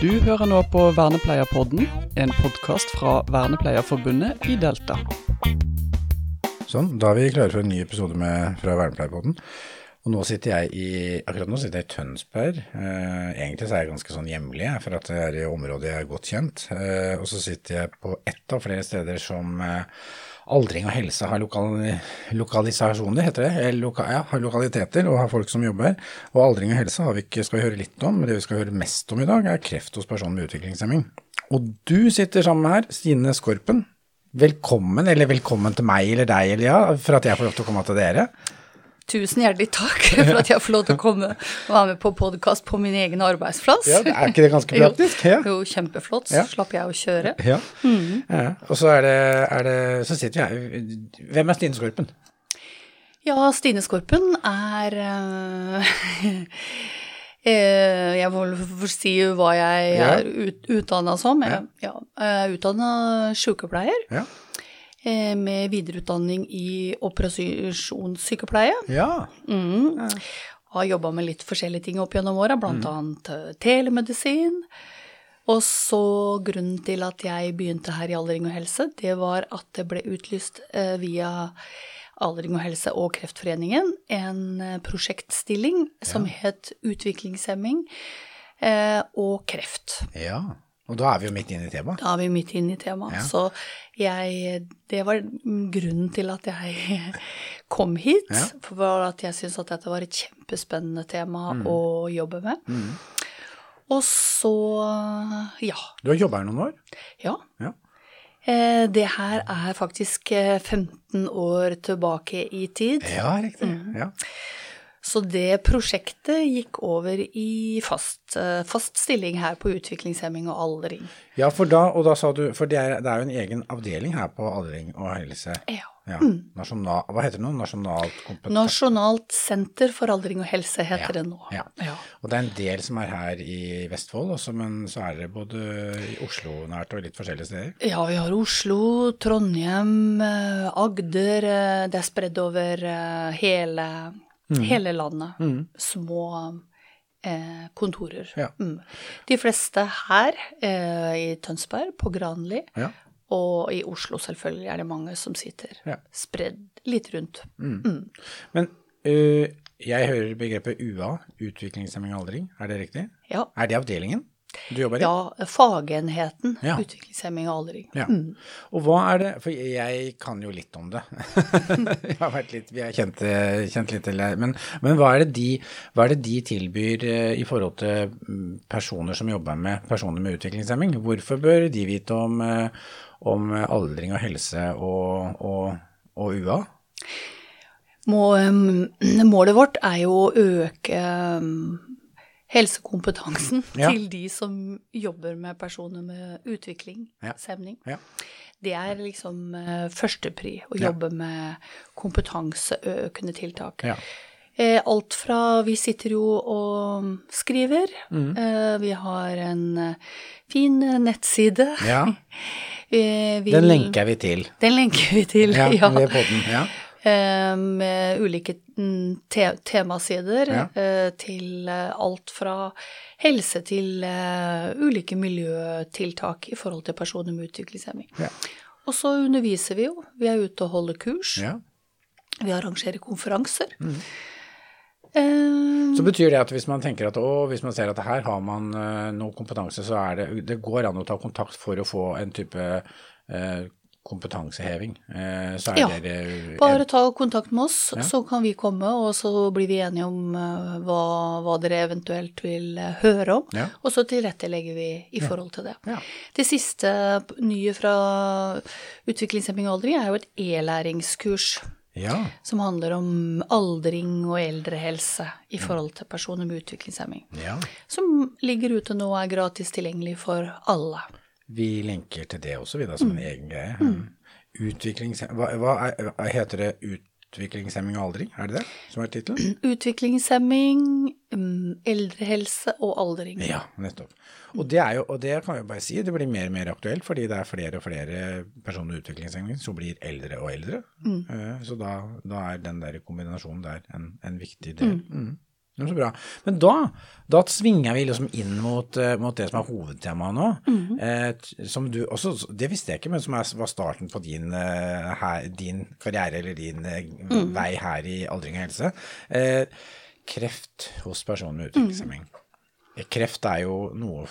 Du hører nå på Vernepleierpodden, en podkast fra Vernepleierforbundet i Delta. Sånn, da er vi klare for en ny episode med, fra Vernepleierpodden. Og nå sitter jeg i, akkurat nå sitter jeg i Tønsberg. Eh, egentlig så er jeg ganske sånn hjemlig, for at det er i området jeg er godt kjent. Eh, og så sitter jeg på ett av flere steder som eh, Aldring og helse har lokal, lokalisasjoner, heter det. Eller ja, har lokaliteter og har folk som jobber. Og aldring og helse vi ikke, skal vi høre litt om, det vi skal høre mest om i dag, er kreft hos personer med utviklingshemming. Og du sitter sammen med her, Stine Skorpen. Velkommen, eller velkommen til meg eller deg eller ja, for at jeg får lov til å komme til dere. Tusen hjertelig takk for at jeg får lov til å komme og være med på podkast på min egen arbeidsplass. Ja, Er ikke det ganske praktisk? Jo, Ja. jo kjempeflott. Så slapp jeg å kjøre. ja. ja. Og så er det, er det Så sitter vi her. Hvem er Stine Skorpen? Ja, Stine Skorpen er eh, Jeg må vel si hva jeg er ut, utdanna som. Jeg, ja, jeg er utdanna sykepleier Ja. Eh, med videreutdanning i operasjonssykepleie. Ja. Mm. Har jobba med litt forskjellige ting opp gjennom åra, blant annet eh, telemedisin. Og så grunnen til at jeg begynte her i Aldring og helse, det var at det ble utlyst eh, via Aldring og helse og Kreftforeningen en prosjektstilling som het Utviklingshemming eh, og kreft. ja. Og da er vi jo midt inne i temaet. Da er vi midt inne i temaet. Ja. Så jeg Det var grunnen til at jeg kom hit. Ja. For at jeg syntes at dette var et kjempespennende tema Mm. å jobbe med. Og så ja. Du har jobba her noen år? Ja. Ja. Eh, Det her er faktisk eh, 15 år tilbake i tid. Ja, riktig. Ja. Så det prosjektet gikk over i fast, eh, fast stilling her på utviklingshemming og aldring. ja, for da, og da sa du For det er, det er jo en egen avdeling her på aldring og helse. Ja. Ja. Nasjonal, hva heter det nå? Nasjonalt kompetanse... Nasjonalt senter for aldring og helse heter det nå. Ja. Ja. Og det er en del som er her i Vestfold også, men så er det både i Oslo nært og litt forskjellige steder. Ja, vi har Oslo, Trondheim, eh, Agder. eh, Det er spredd over hele, Mm. hele landet. Små eh, kontorer. Ja. Mm. De fleste her eh, i Tønsberg, på Granli, Ja. og i Oslo selvfølgelig er det mange som sitter Ja. spredd litt rundt. Men uh, jeg hører begrepet UA, utviklingshemming og aldring, er det riktig? Ja. Er det avdelingen du jobber i? Ja, fagenheten Ja. utviklingshemming og aldring. Ja. Og hva er det For jeg kan jo litt om det. jeg har vært litt, vi har kjent, kjent litt til det. Men, men hva, er det de, hva er det de tilbyr eh, i forhold til mm, personer som jobber med personer med utviklingshemming? Hvorfor bør de vite om, eh, om aldring og helse og, og, og UA? Um, målet vårt er jo å øke um, helsekompetansen Ja. til de som jobber med personer med utvikling, Ja. Ja. Det er liksom uh, førstepri, å jobbe med kompetanseøkende tiltak. Ja. Eh, alt fra Vi sitter jo og skriver. Mm. Eh, vi har en eh, fin eh, nettside. ja. Eh, vi- Den lenker vi til. Den lenker vi til, Ja, ja. ved podden. Ja. Eh, med ulike te temasider Ja. eh, til eh, alt fra helse til eh, ulike miljøtiltak i forhold til personer med utviklingshemming. Ja. Og så underviser vi jo. Vi er ute og holder kurs. ja. Vi arrangerer konferanser. Mm. Så betyr det at hvis man tenker at å, hvis man ser at her har man uh, noe kompetanse, så er det Det går an å ta kontakt for å få en type eh, kompetanseheving. Eh, så er Ja, dere bare ta kontakt med oss, Ja. så kan vi komme, og så blir vi enige om eh, hva, hva dere eventuelt vil eh, høre om. Ja. Og så tilrettelegger vi i forhold til det. Ja. Det siste nye fra Utviklingshemming og aldring er jo et e-læringskurs ja. som handler om aldring og eldrehelse i forhold til personer med utviklingshemming. ja. Som ligger ute nå og er gratis tilgjengelig for alle. Vi lenker til det også, vi da, som en egen greie. Utviklings... Hva, hva, er, hva heter det? Utviklingshemming og aldring? Er det det som er tittelen? Utviklingshemming, mm, eldrehelse og aldring. Ja, nettopp. Og det, jo, og det kan jeg bare si, det blir mer og mer aktuelt, fordi det er flere og flere personer med utviklingshemming som blir eldre og eldre. Mm. Så da, da er den der kombinasjonen der en, en viktig del. Mm. Det er så bra. Men da, da svinger vi liksom inn mot, eh, mot det som er hovedtemaet nå. eh, som du også, det visste jeg ikke, men som er, var starten på din, eh, her, din karriere eller din eh, vei her i aldring og helse. Eh, kreft hos personer med utviklingshemming. Eh, Kreft er jo noe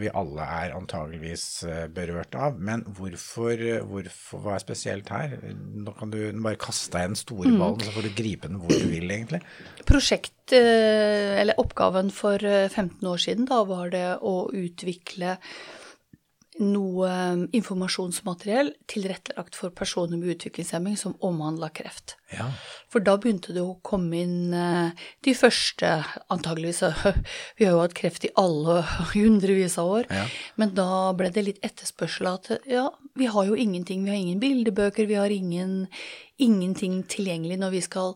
vi alle er antageligvis eh, berørt av, men hvorfor, hvorfor hva er spesielt her? Nå kan du bare kaste deg den store ballen, så får du gripe den hvor du vil, egentlig. Prosjekt, eh, eller oppgaven for eh, 15 år siden, da var det å utvikle noe eh, informasjonsmateriell tilrettelagt for personer med utviklingshemming som omhandla kreft. Ja. For da begynte det å komme inn eh, de første, antageligvis Vi har jo hatt kreft i alle hundrevis av år. Ja. Men da ble det litt etterspørsel at ja, vi har jo ingenting. Vi har ingen bildebøker, vi har ingen, ingenting tilgjengelig når vi skal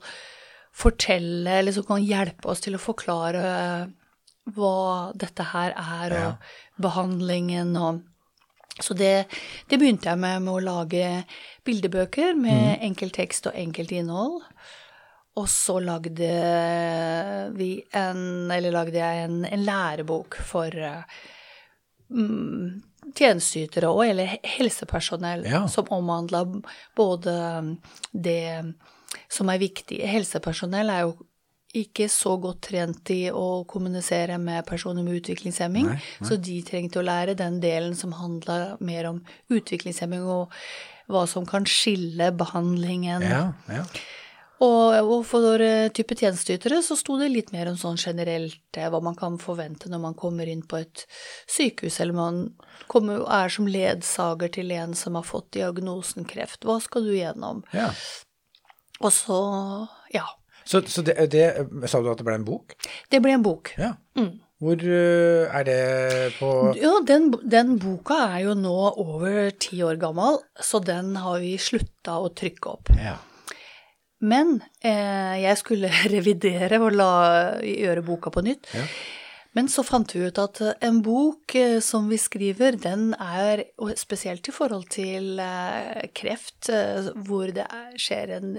fortelle, eller som kan hjelpe oss til å forklare hva dette her er, og Ja. behandlingen og så det, det begynte jeg med, med å lage bildebøker med enkel tekst og enkelt innhold. Og så lagde vi en, eller lagde jeg en, en lærebok for eh, mm, tjenesteytere og eller helsepersonell Ja. som omhandla både det som er viktig. Helsepersonell er jo ikke så godt trent i å kommunisere med personer med utviklingshemming, Nei, nei. så de trengte å lære den delen som handla mer om utviklingshemming og hva som kan skille behandlingen. Ja, ja. Og, og for type tjenesteytere så sto det litt mer om sånn generelt eh, hva man kan forvente når man kommer inn på et sykehus, eller man kommer, er som ledsager til en som har fått diagnosen kreft. Hva skal du gjennom? ja. Og så, ja. Så, så det, det Sa du at det ble en bok? Det ble en bok. Ja. Hvor øh, er det på Ja, den, den boka er jo nå over ti år gammel, så den har vi slutta å trykke opp. Ja. Men eh, jeg skulle revidere og la gjøre boka på nytt. Ja. Men så fant vi ut at eh, en bok eh, som vi skriver, den er, spesielt i forhold til eh, kreft, hvor det er, skjer en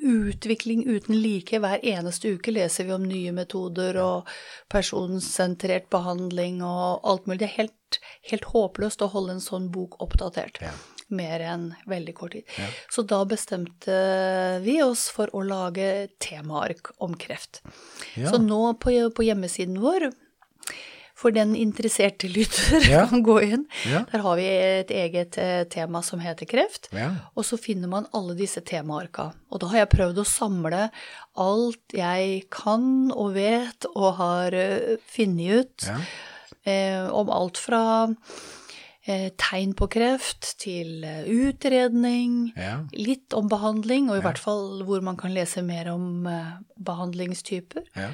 utvikling uten like. Hver eneste uke leser vi om nye metoder og personsentrert behandling og alt mulig. Det er helt, helt håpløst å holde en sånn bok oppdatert. Ja. Mer enn veldig kort tid. Så da bestemte vi oss for å lage temaark om kreft. Ja. Så nå på, på hjemmesiden vår, for den interesserte lytter Ja. kan gå inn, Ja. der har vi et eget eh, tema som heter kreft. Ja. Og så finner man alle disse temaarka. Og da har jeg prøvd å samle alt jeg kan og vet og har eh, funnet ut Ja. eh, om alt fra tegn på kreft til eh, utredning, Ja. litt om behandling, og i hvert fall hvor man kan lese mer om eh, behandlingstyper. Ja.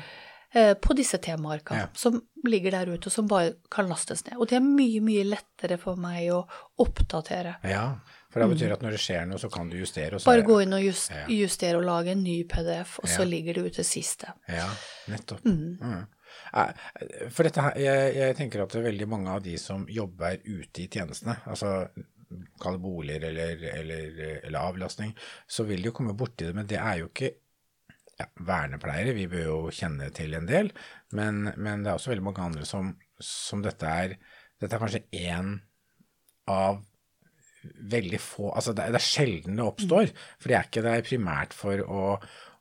eh, På disse temaarka Ja. som ligger der ute, og som bare kan lastes ned. Og det er mye, mye lettere for meg å oppdatere. ja. For det betyr at når det skjer noe, så kan du justere. Og så Bare gå inn og just, Ja. justere og lage en ny PDF, og så ligger det ute siste. Ja, nettopp. Mm. Eh, For dette her, jeg, jeg tenker at veldig mange av de som jobber ute i tjenestene, altså kall det boliger eller, eller, eller avlastning, så vil de jo komme borti det, men det er jo ikke ja, vernepleiere, vi bør jo kjenne til en del, men, men det er også veldig mange andre som, som dette er Dette er kanskje én av veldig få Altså det er, det er sjelden det oppstår, for det er ikke der primært for å,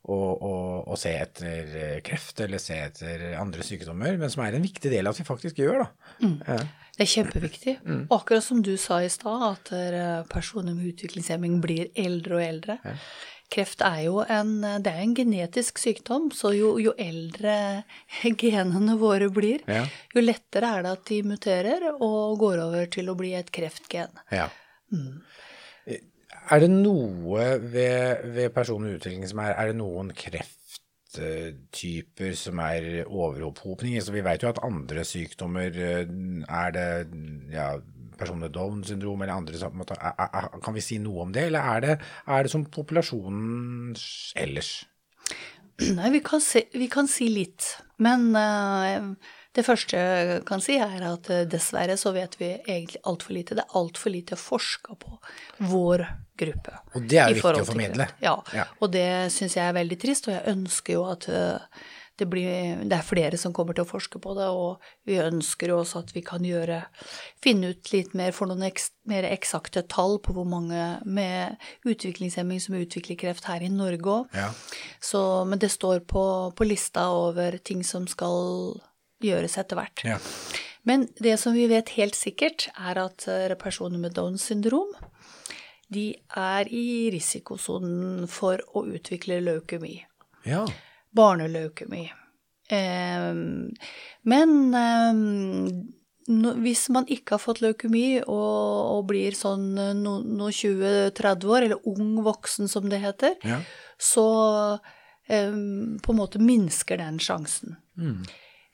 å, og, og, se etter eh, kreft eller se etter andre sykdommer, men som er en viktig del av at vi faktisk gjør, da. Ja. Det er kjempeviktig. Mm. Og akkurat som du sa i stad, at eh, personer med utviklingshemming blir eldre og eldre. Kreft er jo en, det er en genetisk sykdom, så jo, jo eldre genene våre blir, Ja. jo lettere er det at de muterer og går over til å bli et kreftgen. Ja. Er det noe ved, ved personer med utvikling som er Er det noen krefttyper som er overopphopning? Så vi vet jo at andre sykdommer eh, Er det ja, personer med Downs syndrom eller andre er, Kan vi si noe om det, eller er det, er det som populasjonen ellers? Nei, vi kan, si, vi kan si litt. Men eh, det første jeg kan si, er at eh, dessverre så vet vi egentlig altfor lite. Det er altfor lite forska på vår gruppe. Og det er jo viktig å formidle. Ja, Ja. og det syns jeg er veldig trist, og jeg ønsker jo at eh, det, blir, det er flere som kommer til å forske på det, og vi ønsker jo også at vi kan gjøre Finne ut litt mer for noen eks, mer eksakte tall på hvor mange med utviklingshemming som utvikler kreft her i Norge òg. Ja. Men det står på, på lista over ting som skal gjøres etter hvert. Ja. Men det som vi vet helt sikkert, er at eh, personer med Downs syndrom de er i risikosonen for å utvikle leukemi. ja. Barneleukemi. Eh, men eh, hvis man ikke har fått leukemi og, blir sånn eh, no, no 20-30 år, eller ung voksen som det heter, Ja. så eh, på en måte minsker den sjansen. Mm.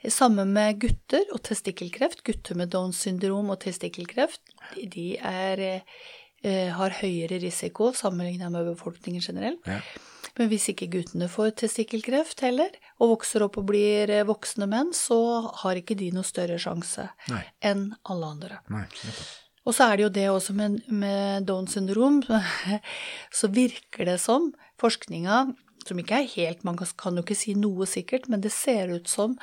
Sammen med gutter og testikkelkreft. Gutter med Downs syndrom og testikkelkreft de- er, eh, har høyere risiko sammenlignet med befolkningen generelt. Ja. Men hvis ikke guttene får testikkelkreft heller, og vokser opp og blir eh, voksne menn, så har ikke de noe større sjanse Nei. enn alle andre. Nei. Og så er det jo det også med, med Downs syndrom, så virker det som forskninga, som ikke er helt Man kan jo ikke si noe sikkert, men det ser ut som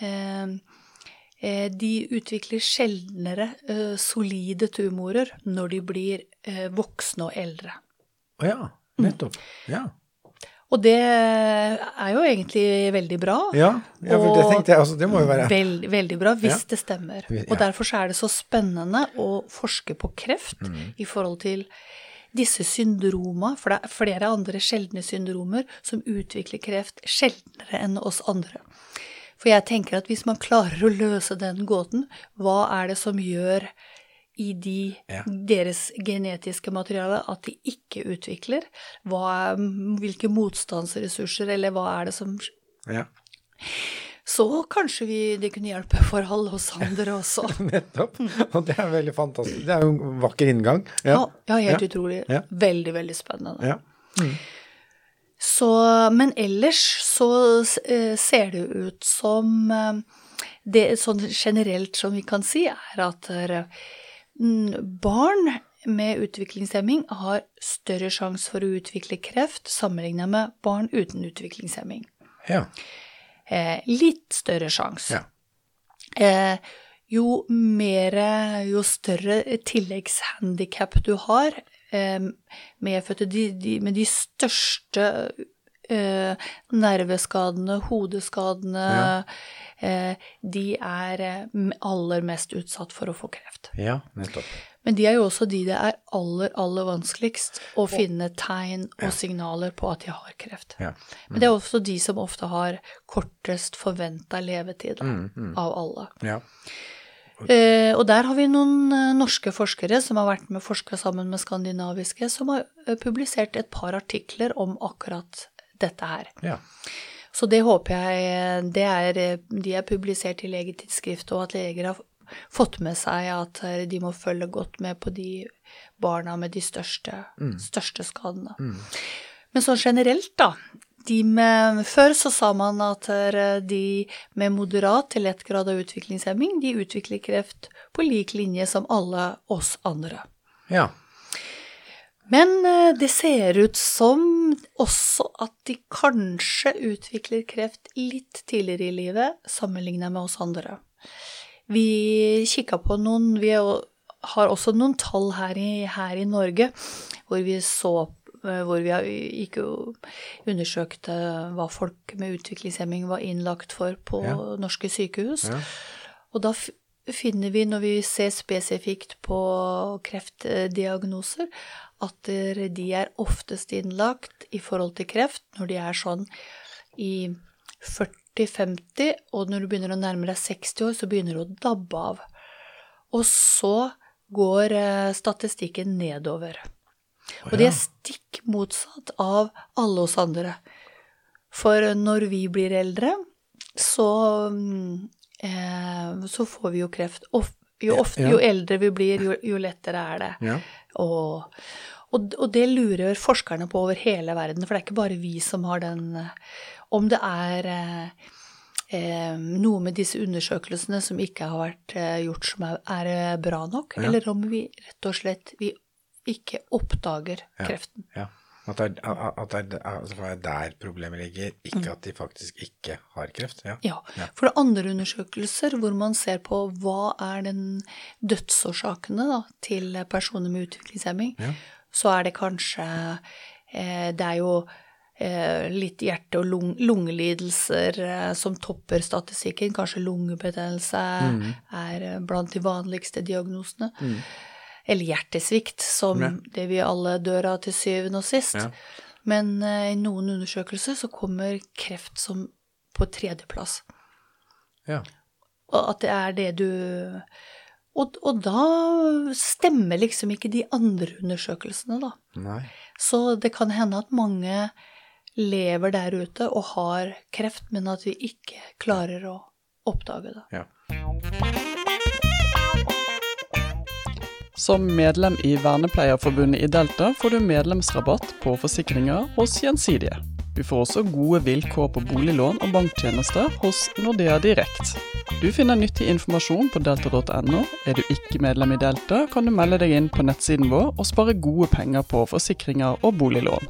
de utvikler sjeldnere eh, solide tumorer når de blir eh, voksne og eldre. Å ja. Nettopp. Ja. Og det er jo egentlig veldig bra. Ja, ja for det tenkte jeg også. Det må jo være Veld, veldig bra, hvis Ja. det stemmer. Og derfor så er det så spennende å forske på kreft Mm. i forhold til disse syndroma, for det er flere andre sjeldne syndromer som utvikler kreft sjeldnere enn oss andre. For jeg tenker at hvis man klarer å løse den gåten, hva er det som gjør i de, Ja. deres genetiske materiale at de ikke utvikler? Hva hvilke motstandsressurser, eller hva er det som Ja. så kanskje vi, det kunne hjelpe for alle oss andre også. Nettopp. Og det er veldig fantastisk. Det er jo en vakker inngang. Ja, ja helt utrolig. Veldig, veldig spennende. Ja. Så, men ellers så eh, ser det ut som eh, Det sånn generelt som vi kan si, er at eh, mm, barn med utviklingshemming har større sjanse for å utvikle kreft sammenlignet med barn uten utviklingshemming. Ja. Eh, litt større sjanse. Ja. Eh, jo mer, jo større tilleggshandikap du har, medfødte de, de, med de største eh, nerveskadene, hodeskadene, eh, de er eh, aller mest utsatt for å få kreft. ja, nettopp. Men de er jo også de det er aller, aller vanskeligst å finne tegn og signaler på at de har kreft. Ja. Men det er også de som ofte har kortest forventa levetid av alle. Ja. Eh, og der har vi noen eh, norske forskere som har vært med forska sammen med skandinaviske, som har eh, publisert et par artikler om akkurat dette her. Ja. Så det håper jeg det er, De er publisert i legetidsskrift, og at leger har fått med seg at de må følge godt med på de barna med de største, største skadene. Men sånn generelt, da. De med, før så sa man at eh, de med moderat til lett grad av utviklingshemming, de utvikler kreft på lik linje som alle oss andre. Ja. Men eh, det ser ut som også at de kanskje utvikler kreft litt tidligere i livet sammenlignet med oss andre. Vi kikka på noen Vi har også noen tall her i, her i Norge hvor vi så hvor vi gikk og undersøkte hva folk med utviklingshemming var innlagt for på Ja. norske sykehus. Ja. Og da finner vi, når vi ser spesifikt på kreftdiagnoser, at de er oftest innlagt i forhold til kreft når de er sånn i 40-50, og når du begynner å nærme deg 60 år, så begynner det å dabbe av. Og så går eh, statistikken nedover. Og det er stikk motsatt av alle oss andre. For når vi blir eldre, så, mm, eh, så får vi jo kreft. Of, jo, ofte, jo eldre vi blir, jo, jo lettere er det. Ja. Og, og, og det lurer forskerne på over hele verden, for det er ikke bare vi som har den eh, Om det er eh, eh, noe med disse undersøkelsene som ikke har vært eh, gjort som er, er bra nok, Ja. eller om vi rett og slett vi ikke oppdager kreften. Ja. At det er, at det er altså, der problemet ligger, ikke at de faktisk ikke har kreft? Ja. Ja. For det er andre undersøkelser hvor man ser på hva er den dødsårsakene da, til personer med utviklingshemming, Ja. så er det kanskje eh, Det er jo eh, litt hjerte- og lung lungelidelser eh, som topper statistikken. Kanskje lungebetennelse er eh, blant de vanligste diagnosene. Eller hjertesvikt, som Ja. det vi alle dør av til syvende og sist. Ja. Men uh, i noen undersøkelser så kommer kreft som på tredjeplass. ja. Og at det er det du og, og da stemmer liksom ikke de andre undersøkelsene, da. Nei. Så det kan hende at mange lever der ute og har kreft, men at vi ikke klarer å oppdage det. Ja. Som medlem i Vernepleierforbundet i Delta får du medlemsrabatt på forsikringer hos Gjensidige. Du får også gode vilkår på boliglån og banktjenester hos Nordea Direkt. Du finner nyttig informasjon på delta.no. Er du ikke medlem i Delta, kan du melde deg inn på nettsiden vår og spare gode penger på forsikringer og boliglån.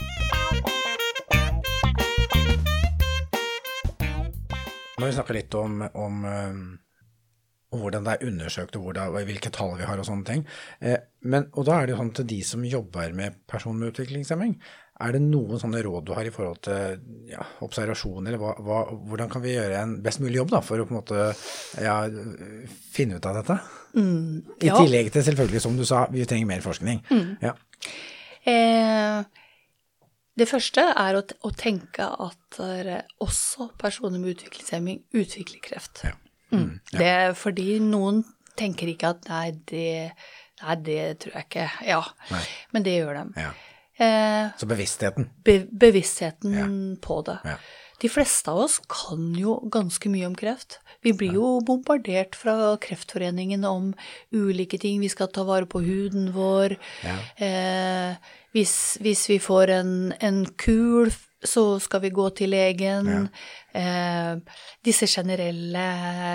Nå har vi snakker litt om, om, om hvordan det er undersøkt, og hvordan, hvilke tall vi har og sånne ting. Eh, men, og da er det jo sånn til de som jobber med personer med utviklingshemming, er det noen sånne råd du har i forhold til ja, observasjon, eller hva, hva, hvordan kan vi gjøre en best mulig jobb da, for å på en måte ja, finne ut av dette? I ja. tillegg til selvfølgelig, som du sa, vi trenger mer forskning. Ja. Eh, det første er å, å tenke at også personer med utviklingshemming utvikler kreft. Ja. Mm. Det er fordi noen tenker ikke at nei, det, nei, det tror jeg ikke. Ja, Nei. men det gjør de. Ja. Eh, Så bevisstheten. be bevisstheten Ja. på det. Ja. De fleste av oss kan jo ganske mye om kreft. Vi blir jo bombardert fra Kreftforeningen om ulike ting. Vi skal ta vare på huden vår. Ja. Eh, hvis, hvis vi får en, en kul, så skal vi gå til legen. Eh, disse generelle,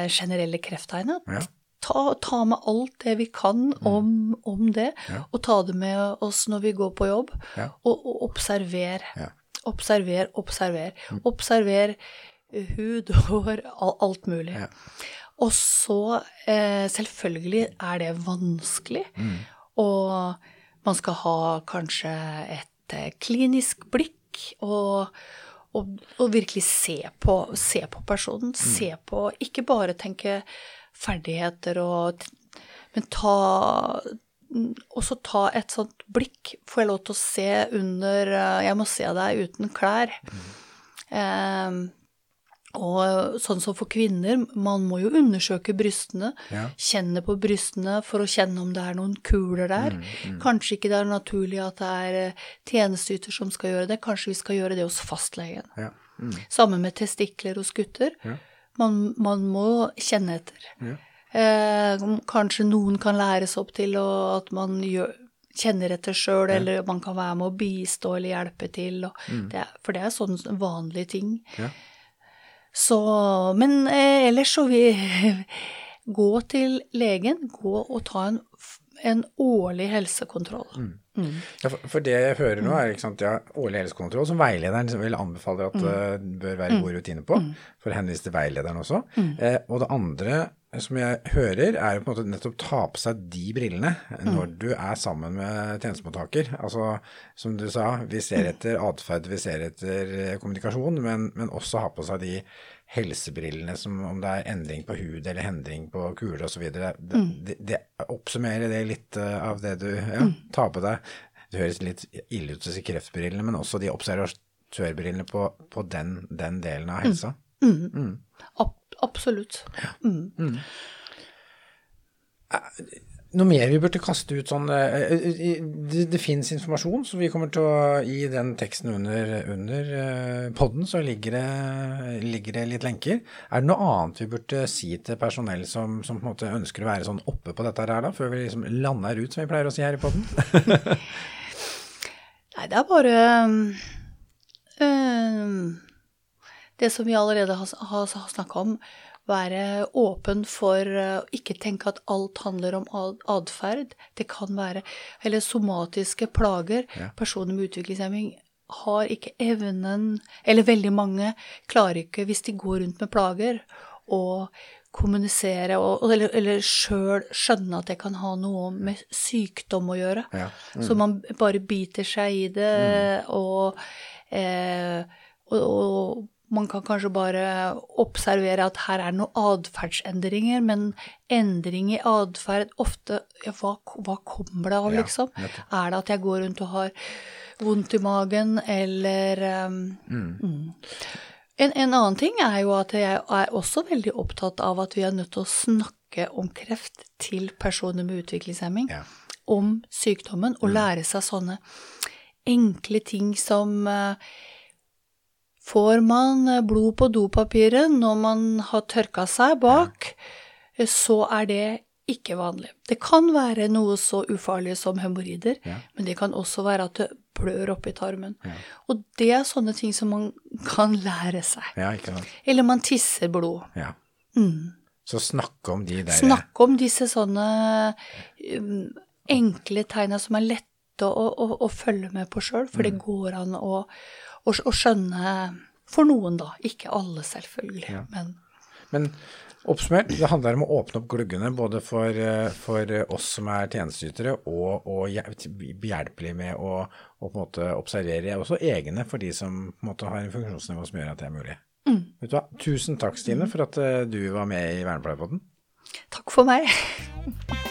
generelle krefttegnene. Ja. Ta, ta med alt det vi kan om, om det, Ja. og ta det med oss når vi går på jobb. Ja. Og, og observer. Ja. Observer, observer. Observer eh, hud, hår, alt mulig. Ja. Og så, eh, selvfølgelig er det vanskelig, Mm. og man skal ha kanskje et eh, klinisk blikk, og, og, og virkelig se på, se på personen. Se på Ikke bare tenke ferdigheter og Men ta også ta et sånt blikk. Får jeg lov til å se under eh, Jeg må se deg uten klær. Eh, og sånn som for kvinner, man må jo undersøke brystene. Ja. Kjenne på brystene for å kjenne om det er noen kuler der. Kanskje ikke det er naturlig at det er eh, tjenesteyter som skal gjøre det. Kanskje vi skal gjøre det hos fastlegen. Ja. Mm. Samme med testikler hos gutter. Ja. Man, man må kjenne etter. Ja. Eh, kanskje noen kan læres opp til å, at man gjør, kjenner etter sjøl, eller man kan være med å bistå eller hjelpe til. Og det er, for det er sånne vanlige ting. Ja. Så Men eh, ellers så vi gå til legen, gå og ta en, en årlig helsekontroll. Ja, for, for det jeg hører nå, er sant, ja, årlig helsekontroll, som veilederen vil anbefale at det bør være gode rutiner på, for å henvise til veilederen også. Eh, og det andre som jeg hører, er jo på en måte nettopp ta på seg de brillene når du er sammen med tjenestemottaker. Altså, som du sa, vi ser etter atferd, vi ser etter eh, kommunikasjon, men, men også ha på seg de helsebrillene som om det er endring på hud eller endring på kuler osv. Det, det, det oppsummerer det litt eh, av det du ja, tar på deg. Det høres litt ille ut å si kreftbrillene, men også de observatørbrillene på, på den, den delen av helsa. Ab absolutt. Mm. Noe mer vi burde kaste ut sånn eh, eh, Det, det fins informasjon, så vi kommer til å I den teksten under, under eh, podden så ligger det, ligger det litt lenker. Er det noe annet vi burde si til personell som, som på en måte ønsker å være sånn oppe på dette her, da, før vi liksom lander ut, som vi pleier å si her i podden? Nei, det er bare øhm, Det som vi allerede har, snakka om, være åpen for å ikke tenke at alt handler om atferd. Det kan være Eller somatiske plager. Ja. Personer med utviklingshemming har ikke evnen Eller veldig mange klarer ikke, hvis de går rundt med plager, å kommunisere og, eller, eller sjøl skjønne at det kan ha noe med sykdom å gjøre. Ja. Så man bare biter seg i det, og, eh, og, og man kan kanskje bare observere at her er noen atferdsendringer, men endring i atferd ofte ja, hva, hva kommer det av, liksom? Ja, Er det at jeg går rundt og har vondt i magen, eller um, mm. En, en annen ting er jo at jeg er også veldig opptatt av at vi er nødt til å snakke om kreft til personer med utviklingshemming, Ja. om sykdommen, og lære seg sånne enkle ting som eh, Får man eh, blod på dopapiret når man har tørka seg bak, så er det ikke vanlig. Det kan være noe så ufarlig som hemoroider, Ja. men det kan også være at det blør oppi tarmen. Ja. Og det er sånne ting som man kan lære seg. ja. Eller man tisser blod. Ja. Mm. Så snakke om de der Snakke om disse sånne um, enkle tegna som er lette å, å, å følge med på sjøl, for det Mm. går an å, å, å skjønne For noen, da. Ikke alle, selvfølgelig. Ja. Men Men oppsummert, det handler om å åpne opp gluggene både for, eh, for oss som er tjenesteytere, og, og behjelpelig med å, å på en måte observere også egne for de som på en måte har en funksjonsnivå som gjør at det er mulig. Mm. Vet du hva? Tusen takk, Stine, for at eh, du var med i Vernepleierpodden. takk for meg.